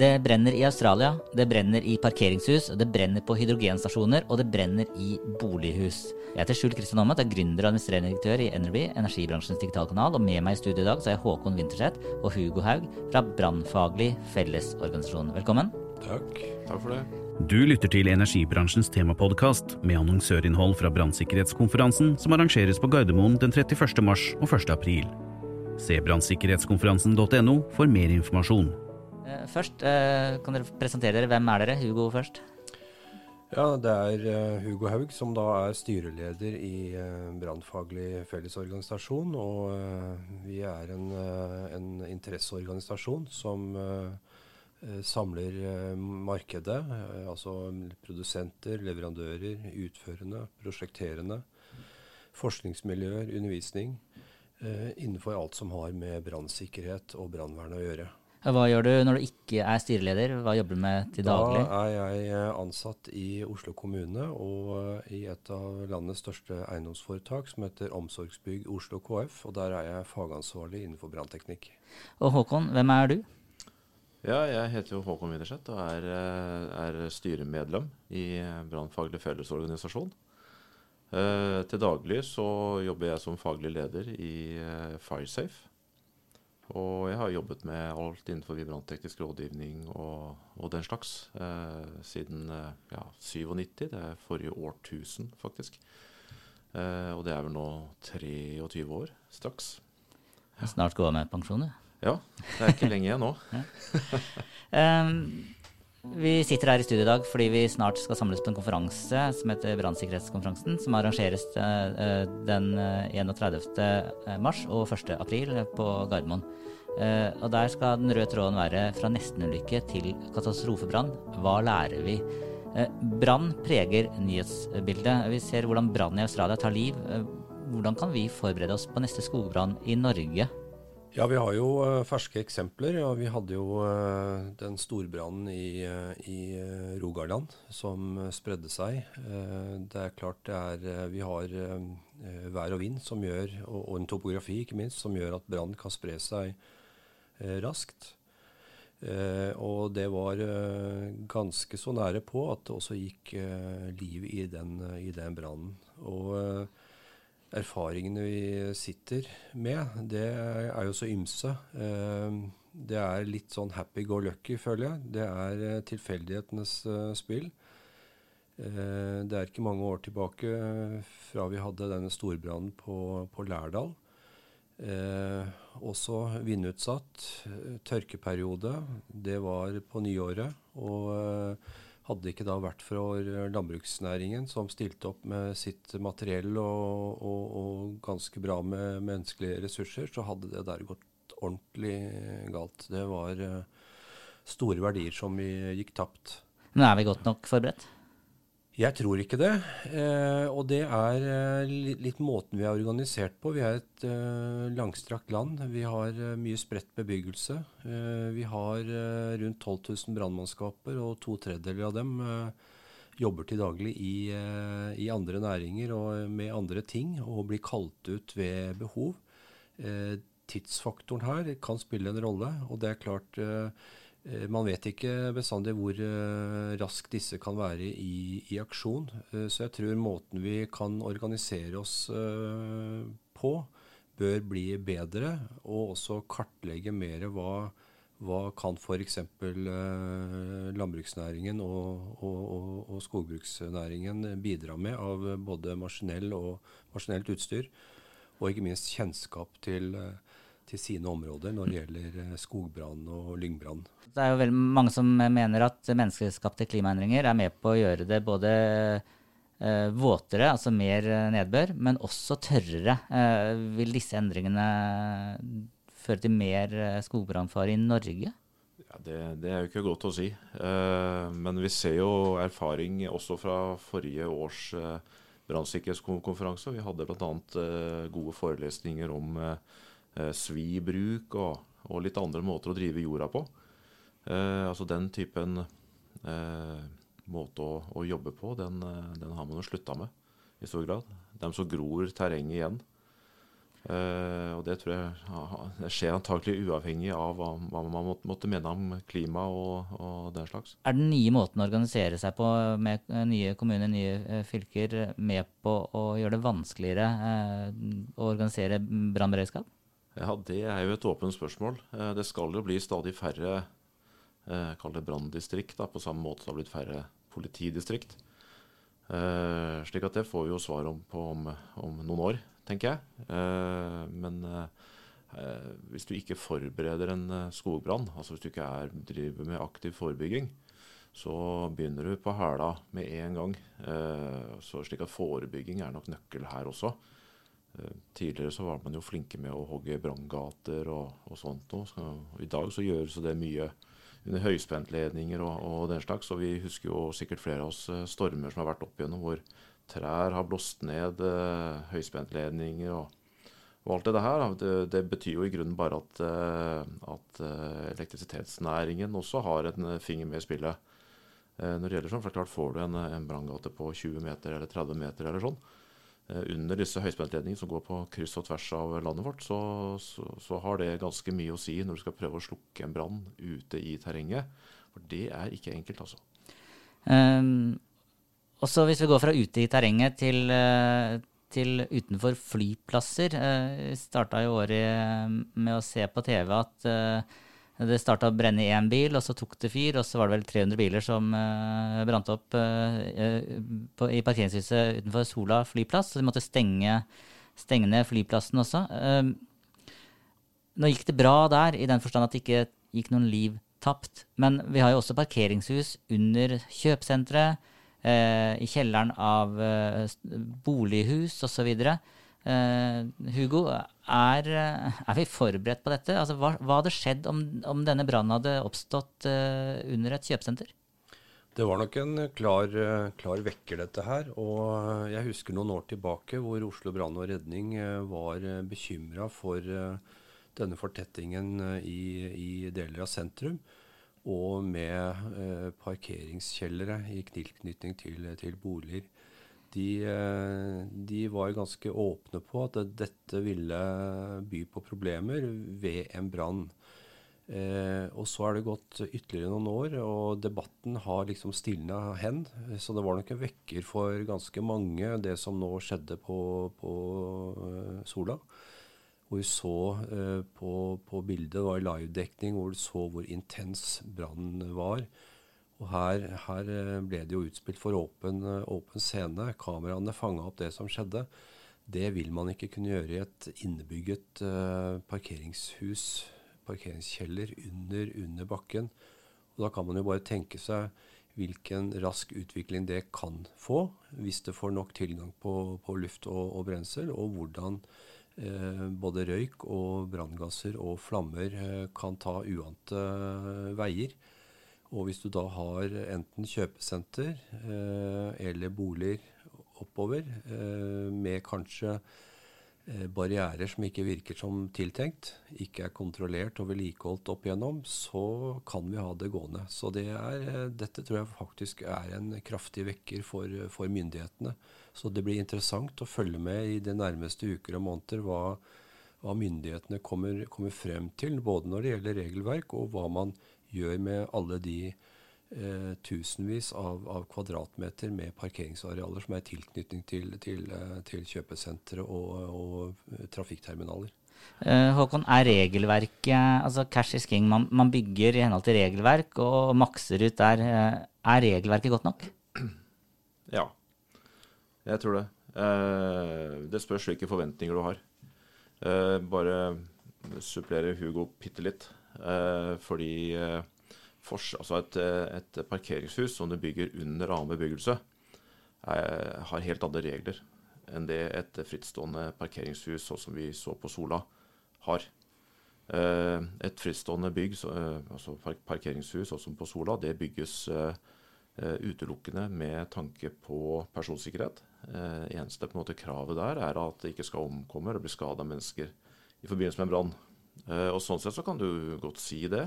Det brenner i Australia, det brenner i parkeringshus, det brenner på hydrogenstasjoner, og det brenner i bolighus. Jeg heter Skjul Kristian Aamodt, er gründer og administrerende direktør i Energy, energibransjens digitalkanal, og med meg i studio i dag så er jeg Håkon Winterseth og Hugo Haug fra Brannfaglig Fellesorganisasjon. Velkommen. Takk. Takk for det. Du lytter til energibransjens temapodkast med annonsørinnhold fra brannsikkerhetskonferansen som arrangeres på Gardermoen den 31. mars og 1. april. Se brannsikkerhetskonferansen.no for mer informasjon. Eh, først, eh, kan dere presentere dere. Hvem er dere? Hugo først. Ja, det er uh, Hugo Haug som da er styreleder i Brannfaglig Fellesorganisasjon. Og vi er en, en interesseorganisasjon som samler markedet. altså produsenter, leverandører, utførende, prosjekterende, forskningsmiljøer, undervisning. innenfor alt som har med brannsikkerhet og brannvern å gjøre. Hva gjør du når du ikke er styreleder? Hva jobber du med til daglig? Da er jeg eh, ansatt i Oslo kommune og eh, i et av landets største eiendomsforetak som heter Omsorgsbygg Oslo KF. Og der er jeg fagansvarlig innenfor brannteknikk. Og Håkon, hvem er du? Ja, jeg heter jo Håkon Widerseth og er, eh, er, styremedlem i Brannfaglig Fellesorganisasjon. Eh, til daglig så jobber jeg som faglig leder i eh, Firesafe og jeg har jobbet med alt innenfor brannteknisk rådgivning og, og, den slags eh, siden eh, ja, 97. Det er forrige årtusen, faktisk. Eh, og det er vel nå 23 år straks. Ja. Snart går av med pensjon, du? Ja. Det er ikke lenge igjen nå. um, vi sitter her i studio i dag fordi vi snart skal samles på en konferanse som heter Brannsikkerhetskonferansen, som arrangeres uh, den 31. mars og 1. april på Gardermoen. Og der skal den røde tråden være fra nestenulykke til katastrofebrann. Hva lærer vi? Brann preger nyhetsbildet. Vi ser hvordan brann i Australia tar liv. Hvordan kan vi forberede oss på neste skogbrann i Norge? Ja, Vi har jo ferske eksempler. Ja, vi hadde jo den storbrannen i, i Rogaland som spredde seg. det er klart det er Vi har vær og vind som gjør, og, og en topografi ikke minst, som gjør at brann kan spre seg Eh, raskt. Eh, og det var eh, ganske så nære på at det også gikk liv i den, i den brannen. Og erfaringene vi sitter med, det er jo så ymse. det er litt sånn happy go lucky, føler jeg. Det er tilfeldighetenes spill. det er ikke mange år tilbake fra vi hadde denne storbrannen på, på Lærdal. Eh, også vindutsatt. Eh, tørkeperiode. Det var på nyåret. Og eh, hadde det ikke da vært for landbruksnæringen, som stilte opp med sitt materiell og, og, og ganske bra med menneskelige ressurser, så hadde det der gått ordentlig galt. Det var eh, store verdier som vi gikk tapt. Men er vi godt nok forberedt? Jeg tror ikke det. Eh, og det er eh, litt, måten vi er organisert på. Vi er et eh, langstrakt land. Vi har mye spredt bebyggelse. Vi har rundt 12 000 brannmannskaper, og to tredjedeler av dem jobber til daglig i, i, andre næringer og med andre ting, og blir kalt ut ved behov. tidsfaktoren her kan spille en rolle, og det er klart man vet ikke bestandig hvor uh, raskt disse kan være i, i aksjon. Uh, så jeg tror måten vi kan organisere oss på, bør bli bedre. Og også kartlegge mer hva, hva kan f.eks. Landbruksnæringen og, og, og, og, skogbruksnæringen bidra med av både maskinell og maskinelt utstyr. Og ikke minst kjennskap til til sine områder når det gjelder eh, skogbrann og lyngbrann. Det er jo veldig mange som mener at menneskeskapte klimaendringer er med på å gjøre det både eh, våtere, altså mer eh, nedbør, men også tørrere. Eh, vil disse endringene føre til mer eh, skogbrannfare i Norge? Ja, det, det, er jo ikke godt å si. Eh, men vi ser jo erfaring også fra forrige års eh, brannsikkerhetskonferanse. Vi hadde bl.a. Eh, gode forelesninger om eh, svibruk og, og, litt andre måter å drive jorda på. Uh, altså den typen måte å, å, jobbe på, den, den har man jo slutta med i stor grad. De som gror terrenget igjen. Eh, og det tror jeg det skjer antakelig uavhengig av hva, hva man måtte, måtte, mene om klima og, og, den slags. Er den nye måten å organisere seg på, med nye kommuner, nye uh, fylker, med på å gjøre det vanskeligere eh, å organisere brannberedskap? Ja, det er jo et åpent spørsmål. det skal jo bli stadig færre uh, kall det branndistrikt, på samme måte som det har blitt færre politidistrikt. slik at det får vi jo svar om på om, om noen år tenker jeg. Eh, men eh, hvis du ikke forbereder en eh, skogbrann, altså hvis du ikke er, driver med aktiv forebygging, så begynner du på hæla med en gang. Så slik at forebygging er nok nøkkel her også. Tidligere så var man jo flinke med å hogge branngater og, og, sånt Og I dag så gjøres det mye under høyspentledninger og, og den slags. Og vi husker jo sikkert flere av oss stormer som har vært opp igjennom hvor trær har blåst ned, eh, høyspentledninger og, og, alt det her. Det, det, betyr jo i grunnen bare at, uh, at uh, elektrisitetsnæringen også har en finger med i spillet. når det gjelder sånn, for klart Får du en, en branngate på 20 meter eller 30 meter eller sånn, under disse høyspentledningene som går på kryss og tvers av landet vårt, så, så, så, har det ganske mye å si når du skal prøve å slukke en brann ute i terrenget. For det er ikke enkelt, altså. Um, også hvis vi går fra ute i terrenget til, eh, til utenfor flyplasser. Vi eh, starta jo året eh, med å se på TV at det starta å brenne i én bil, og så tok det fyr. Og så var det vel 300 biler som brant opp i parkeringshuset utenfor Sola flyplass. Så de måtte stenge, stenge ned flyplassen også. Nå gikk det bra der, i den forstand at det ikke gikk noen liv tapt. Men vi har jo også parkeringshus under kjøpesenteret i kjelleren av bolighus osv. Uh, Hugo, er, er, vi forberedt på dette? Altså, hva, hva, hadde skjedd om, om denne brannen hadde oppstått uh, under et kjøpesenter? Det var nok en klar, klar, vekker, dette her. Og jeg husker noen år tilbake hvor Oslo brann og redning var bekymra for denne fortettingen i, i deler av sentrum og med eh, parkeringskjellere i tilknytning til, til boliger. De, eh, de, var ganske åpne på at dette ville by på problemer ved en brann. Eh, og så er det gått ytterligere noen år, og debatten har liksom stilna hen. Så det var nok en vekker for ganske mange, det som nå skjedde på, på uh, Sola. Hvor vi så eh, på, på, bildet, var livedekning, hvor du så hvor intens brannen var. Og her, her, eh, ble det jo utspilt for åpen, eh, åpen scene. Kameraene fanga opp det som skjedde. Det vil man ikke kunne gjøre i et innebygget uh, parkeringshus, parkeringskjeller, under, under bakken. Og da kan man jo bare tenke seg hvilken rask utvikling det kan få, hvis det får nok tilgang på, på luft og, og brensel, og hvordan Eh, både røyk og branngasser og flammer eh, kan ta uante veier. Og hvis du da har enten kjøpesenter eller boliger oppover med kanskje barrierer som ikke virker som tiltenkt, ikke er kontrollert og vedlikeholdt opp igjennom, så kan vi ha det gående. Så det er, dette tror jeg faktisk er en kraftig vekker for, for myndighetene. Så det blir interessant å følge med i de nærmeste uker og måneder hva, hva myndighetene kommer, kommer, frem til, både når det gjelder regelverk og hva man gjør med alle de eh, tusenvis av, av, kvadratmeter med parkeringsarealer som er i tilknytning til, til, eh, til kjøpesentre og, og trafikkterminaler. Uh, Håkon, er regelverket altså Cash is king. Man, man, bygger i henhold til regelverk og makser ut der. Uh, er regelverket godt nok? Ja, jeg tror det. Eh, det spørs hvilke forventninger du har. Eh, bare supplere Hugo bitte litt. Eh, fordi eh, for, altså et, et, parkeringshus som du bygger under annen bebyggelse, har helt andre regler enn det et frittstående parkeringshus sånn som vi så på Sola, har. Eh, et frittstående bygg, altså parkeringshus, også på Sola, det bygges utelukkende med tanke på personsikkerhet. Eneste på en måte kravet der er at det ikke skal omkomme eller bli skada mennesker i forbindelse med en brann. Og Sånn sett så kan du godt si det,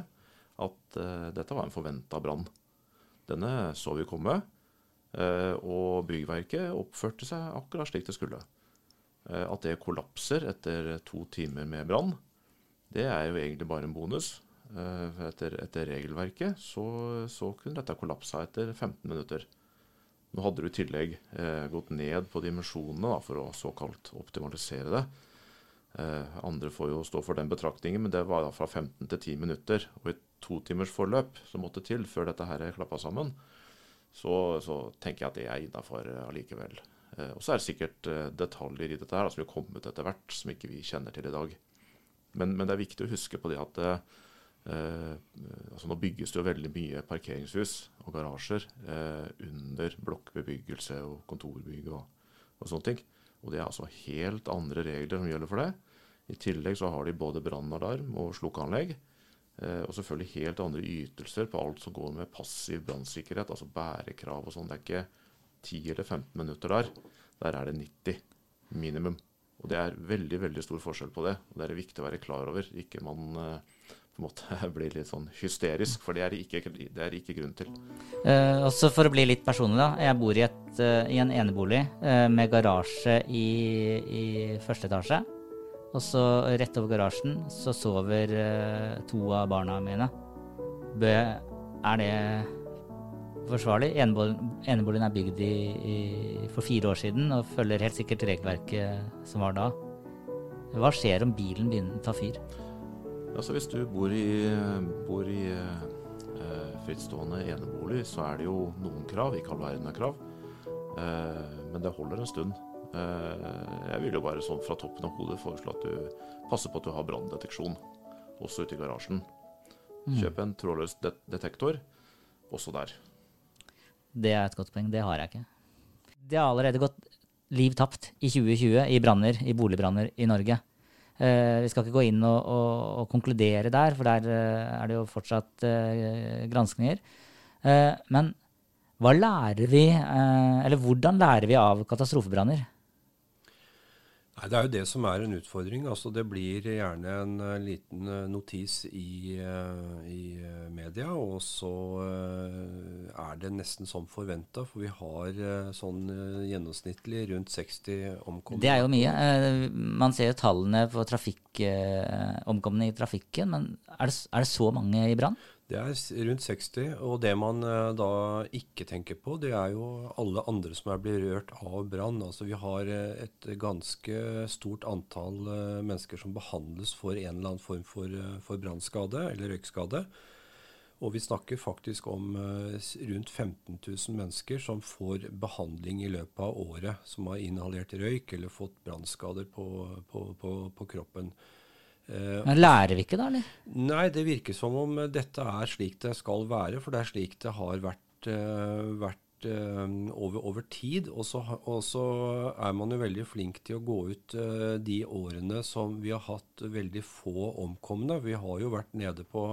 at dette var en forventa brann. Denne så vi komme, og byggverket oppførte seg akkurat slik det skulle. At det kollapser etter to timer med brann, det er jo egentlig bare en bonus. Eh, etter, etter regelverket så, så, kunne dette kollapsa etter 15 minutter. Nå hadde du i tillegg eh, gått ned på dimensjonene for å såkalt optimalisere det. Eh, andre får jo stå for den betraktningen, men det var da fra 15 til 10 minutter. Og i to timers forløp som måtte til før dette her klappa sammen, så, så tenker jeg at det er innafor allikevel. Eh, og så er det sikkert eh, detaljer i dette her som komme kommet etter hvert, som ikke vi kjenner til i dag. Men, men, det er viktig å huske på det at eh, altså nå bygges det jo veldig mye parkeringshus og garasjer eh, under blokkbebyggelse og kontorbygg og, og, sånne ting. Og det er altså helt andre regler som gjelder for det. I tillegg så har de både brannalarm og slukkeanlegg. Eh, og selvfølgelig helt andre ytelser på alt som går med passiv brannsikkerhet, altså bærekrav og sånn. Det er ikke 10 eller 15 minutter der. Der er det 90 minimum. Og det er veldig veldig stor forskjell på det. og Det er viktig å være klar over. Ikke man uh, på en måte blir litt sånn hysterisk, for det er ikke, det er ikke grunn til. Eh, også for å bli litt personlig, da. Jeg bor i, et, uh, i en enebolig med garasje i, i, første etasje. Og så rett over garasjen så sover to av barna mine. Bø, er det forsvarlig. Eneboligen er bygd i, for fire år siden og følger helt sikkert regelverket som var da. Hva skjer om bilen begynner å ta fyr? Altså Hvis du bor i, bor i eh, frittstående enebolig, så er det jo noen krav, ikke all verden av krav. Eh, men det holder en stund. Eh, jeg vil jo bare sånn fra toppen av hodet foreslå at du passer på at du har branndeteksjon også ute i garasjen. Mm. Kjøp en trådløs det detektor også der. Det er et godt poeng. Det har jeg ikke. Det har allerede gått liv tapt i 2020 i branner, i boligbranner i Norge. Uh, vi skal ikke gå inn og, og, og konkludere der, for der uh, er det jo fortsatt uh, granskninger. men hva lærer vi, eller hvordan lærer vi av katastrofebranner? Nei, Det er jo det som er en utfordring. Altså, det blir gjerne en uh, liten uh, notis i, uh, i media, og så er det nesten som forventa. For vi har sånn gjennomsnittlig rundt 60 omkomne. Det er jo mye. man ser jo tallene på trafikk, omkomne i trafikken, men er det, er det så mange i brann? Det er rundt 60. Og det man eh, da ikke tenker på, det er jo alle andre som er berørt av brann. Altså vi har eh, et ganske stort antall eh, mennesker som behandles for en eller annen form for, for brannskade eller røykskade. Og vi snakker faktisk om rundt 15 000 mennesker som får behandling i løpet av året, som har inhalert røyk eller fått brannskader på, på, på, på kroppen. Eh, Men lærer vi ikke da, eller? Nei, det virker som om dette er slik det skal være. For det er slik det har vært, uh, vært uh, over, over, tid. Og så, er man jo veldig flink til å gå ut de årene som vi har hatt veldig få omkomne. Vi har jo vært nede på,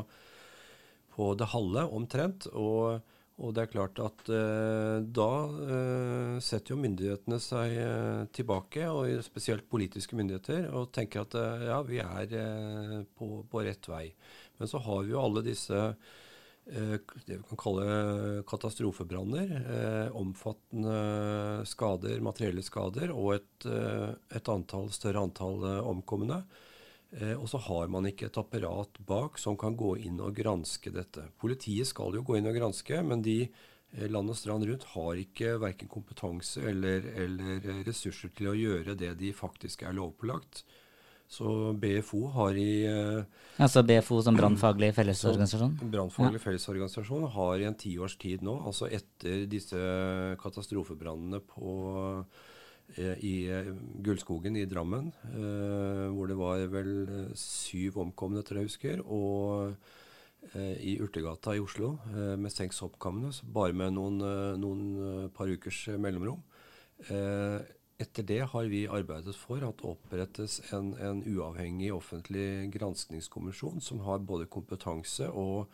på det halve omtrent. og og det er klart at eh, da eh, setter jo myndighetene seg eh, tilbake, og spesielt politiske myndigheter, og tenker at eh, ja, vi er eh, på, på, rett vei. Men så har vi jo alle disse eh, det vi kan kalle katastrofebranner. omfattende skader, materielle skader, og et, et antall, større antall omkomne. Eh, og så har man ikke et apparat bak som kan gå inn og granske dette. Politiet skal jo gå inn og granske, men de eh, land og strand rundt har ikke verken kompetanse eller, eller, ressurser til å gjøre det de faktisk er lovpålagt. Så BFO har i eh, Altså BFO som brannfaglig fellesorganisasjon? Brannfaglig ja. fellesorganisasjon har i en tiårs tid nå, altså etter disse katastrofebrannene på Eh, i eh, Gullskogen i Drammen, eh, hvor det var vel syv omkomne, tror jeg husker. Og i Urtegata i Oslo med seks oppkomne, bare med noen, noen par ukers mellomrom. etter det har vi arbeidet for at det opprettes en, en uavhengig offentlig granskningskommisjon som har både kompetanse og,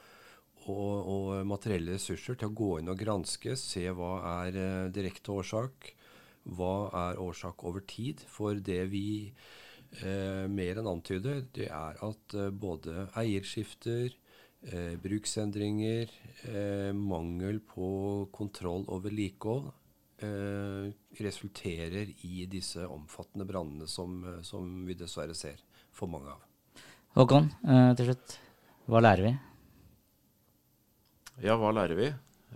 og, og, materielle ressurser til å gå inn og granske, se hva er eh, direkte årsak, hva er årsak over tid. For det vi eh, mer enn antyder, det er at eh, både eierskifter, eh, bruksendringer, eh, mangel på kontroll og vedlikehold eh, resulterer i disse omfattende brannene som, eh, som, vi dessverre ser for mange av. Håkon, eh, til slutt. Hva lærer vi? Ja, hva lærer vi?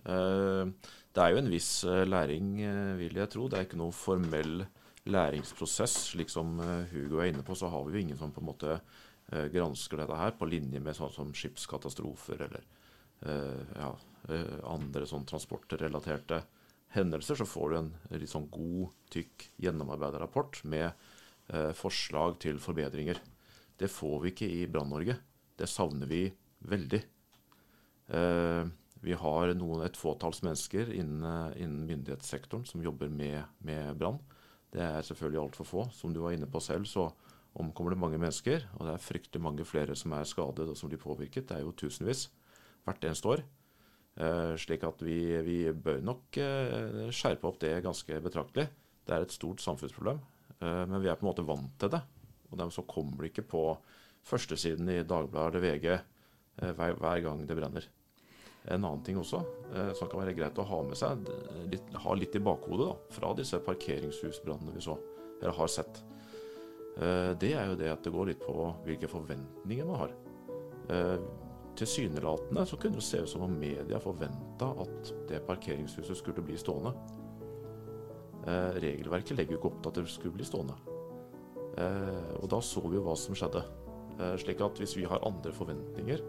Eh, det er jo en viss eh, læring, eh, vil jeg tro. Det er ikke noen formell læringsprosess. Slik som Hugo er inne på, så har vi jo ingen som på en måte gransker dette her på linje med sånn som skipskatastrofer eller ja, andre sånn transportrelaterte hendelser, så får du en litt sånn god, tykk, gjennomarbeidet rapport med eh, forslag til forbedringer. Det får vi ikke i Brann-Norge. Det savner vi veldig. Eh, vi har noen, et fåtalls mennesker innen, innen, myndighetssektoren som jobber med, med brann. Det er selvfølgelig altfor få. Som du var inne på selv, så omkommer det mange mennesker. Og det er fryktelig mange flere som er skadet og som blir påvirket. Det er jo tusenvis hvert eneste år. Eh, slik at vi, vi bør nok eh, skjerpe opp det ganske betraktelig. Det er et stort samfunnsproblem, eh, men vi er på en måte vant til det. Og dermed så kommer det ikke på førstesiden i Dagbladet eller VG hver, hver, gang det brenner. En annen ting også som kan være greit å ha med seg, litt, ha litt i bakhodet da, fra disse parkeringshusbrannene vi så, eller har sett, det er jo det at det går litt på hvilke forventninger man har tilsynelatende så kunne det se ut som om media forventa at det parkeringshuset skulle bli stående. Eh, regelverket legger jo ikke opp til at det skulle bli stående. Eh, og da så vi jo hva som skjedde. Eh, slik at hvis vi har andre forventninger,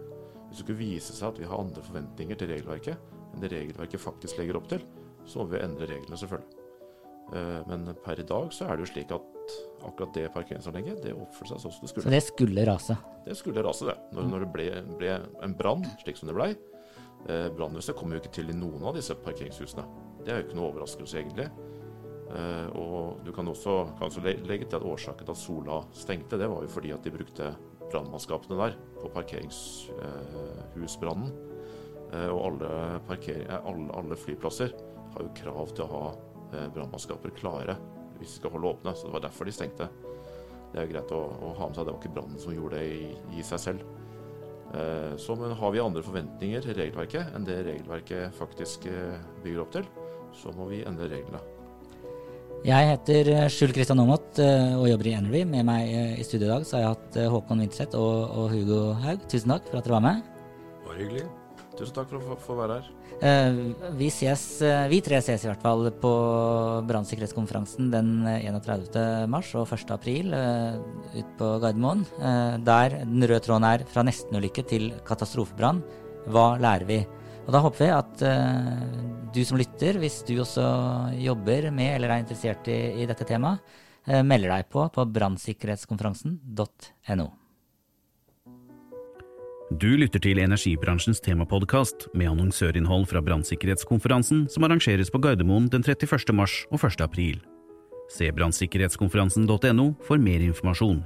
hvis det skulle vise seg at vi har andre forventninger til regelverket enn det regelverket faktisk legger opp til, så må vi endre reglene, selvfølgelig. Eh, men per i dag så er det jo slik at akkurat det parkeringsanlegget det oppførte seg sånn som det skulle. Så det skulle rase? Det skulle rase, det. Når, når det ble, ble en brann, slik som det blei. Eh, Brannhuset kom jo ikke til i noen av disse parkeringshusene. Det er jo ikke noe overraskelse, egentlig. Eh, og du kan også, kan også legge til at årsaken til at Sola stengte, det var jo fordi at de brukte brannmannskapene der på parkeringshusbrannen. Eh, og alle, eh, alle, alle, flyplasser har jo krav til å ha brannmannskaper klare hvis de skal holde åpne. Så det var derfor de stengte. Det er greit å, å ha med seg. Det var ikke brannen som gjorde det i, i seg selv. Så men har vi andre forventninger til regelverket enn det regelverket faktisk bygger opp til, så må vi endre reglene. Jeg heter eh, Skjul Kristian Aamodt eh, og jobber i Energy. Med meg eh, i studio i dag så har jeg hatt Håkon Windseth og, og, Hugo Haug. Tusen takk for at dere var med. Bare hyggelig. Tusen takk for å få være her. Eh, vi, ses, vi tre ses i hvert fall på brannsikkerhetskonferansen den 31. mars og 1. april ut på Gardermoen. der den røde tråden er fra nestenulykke til katastrofebrann. Hva lærer vi? Og Da håper vi at du som lytter, hvis du også jobber med eller er interessert i, i dette temaet, melder deg på på brannsikkerhetskonferansen.no. Du lytter til energibransjens temapodkast med annonsørinnhold fra brannsikkerhetskonferansen som arrangeres på Gardermoen den 31. mars og 1. april. Se brannsikkerhetskonferansen.no for mer informasjon.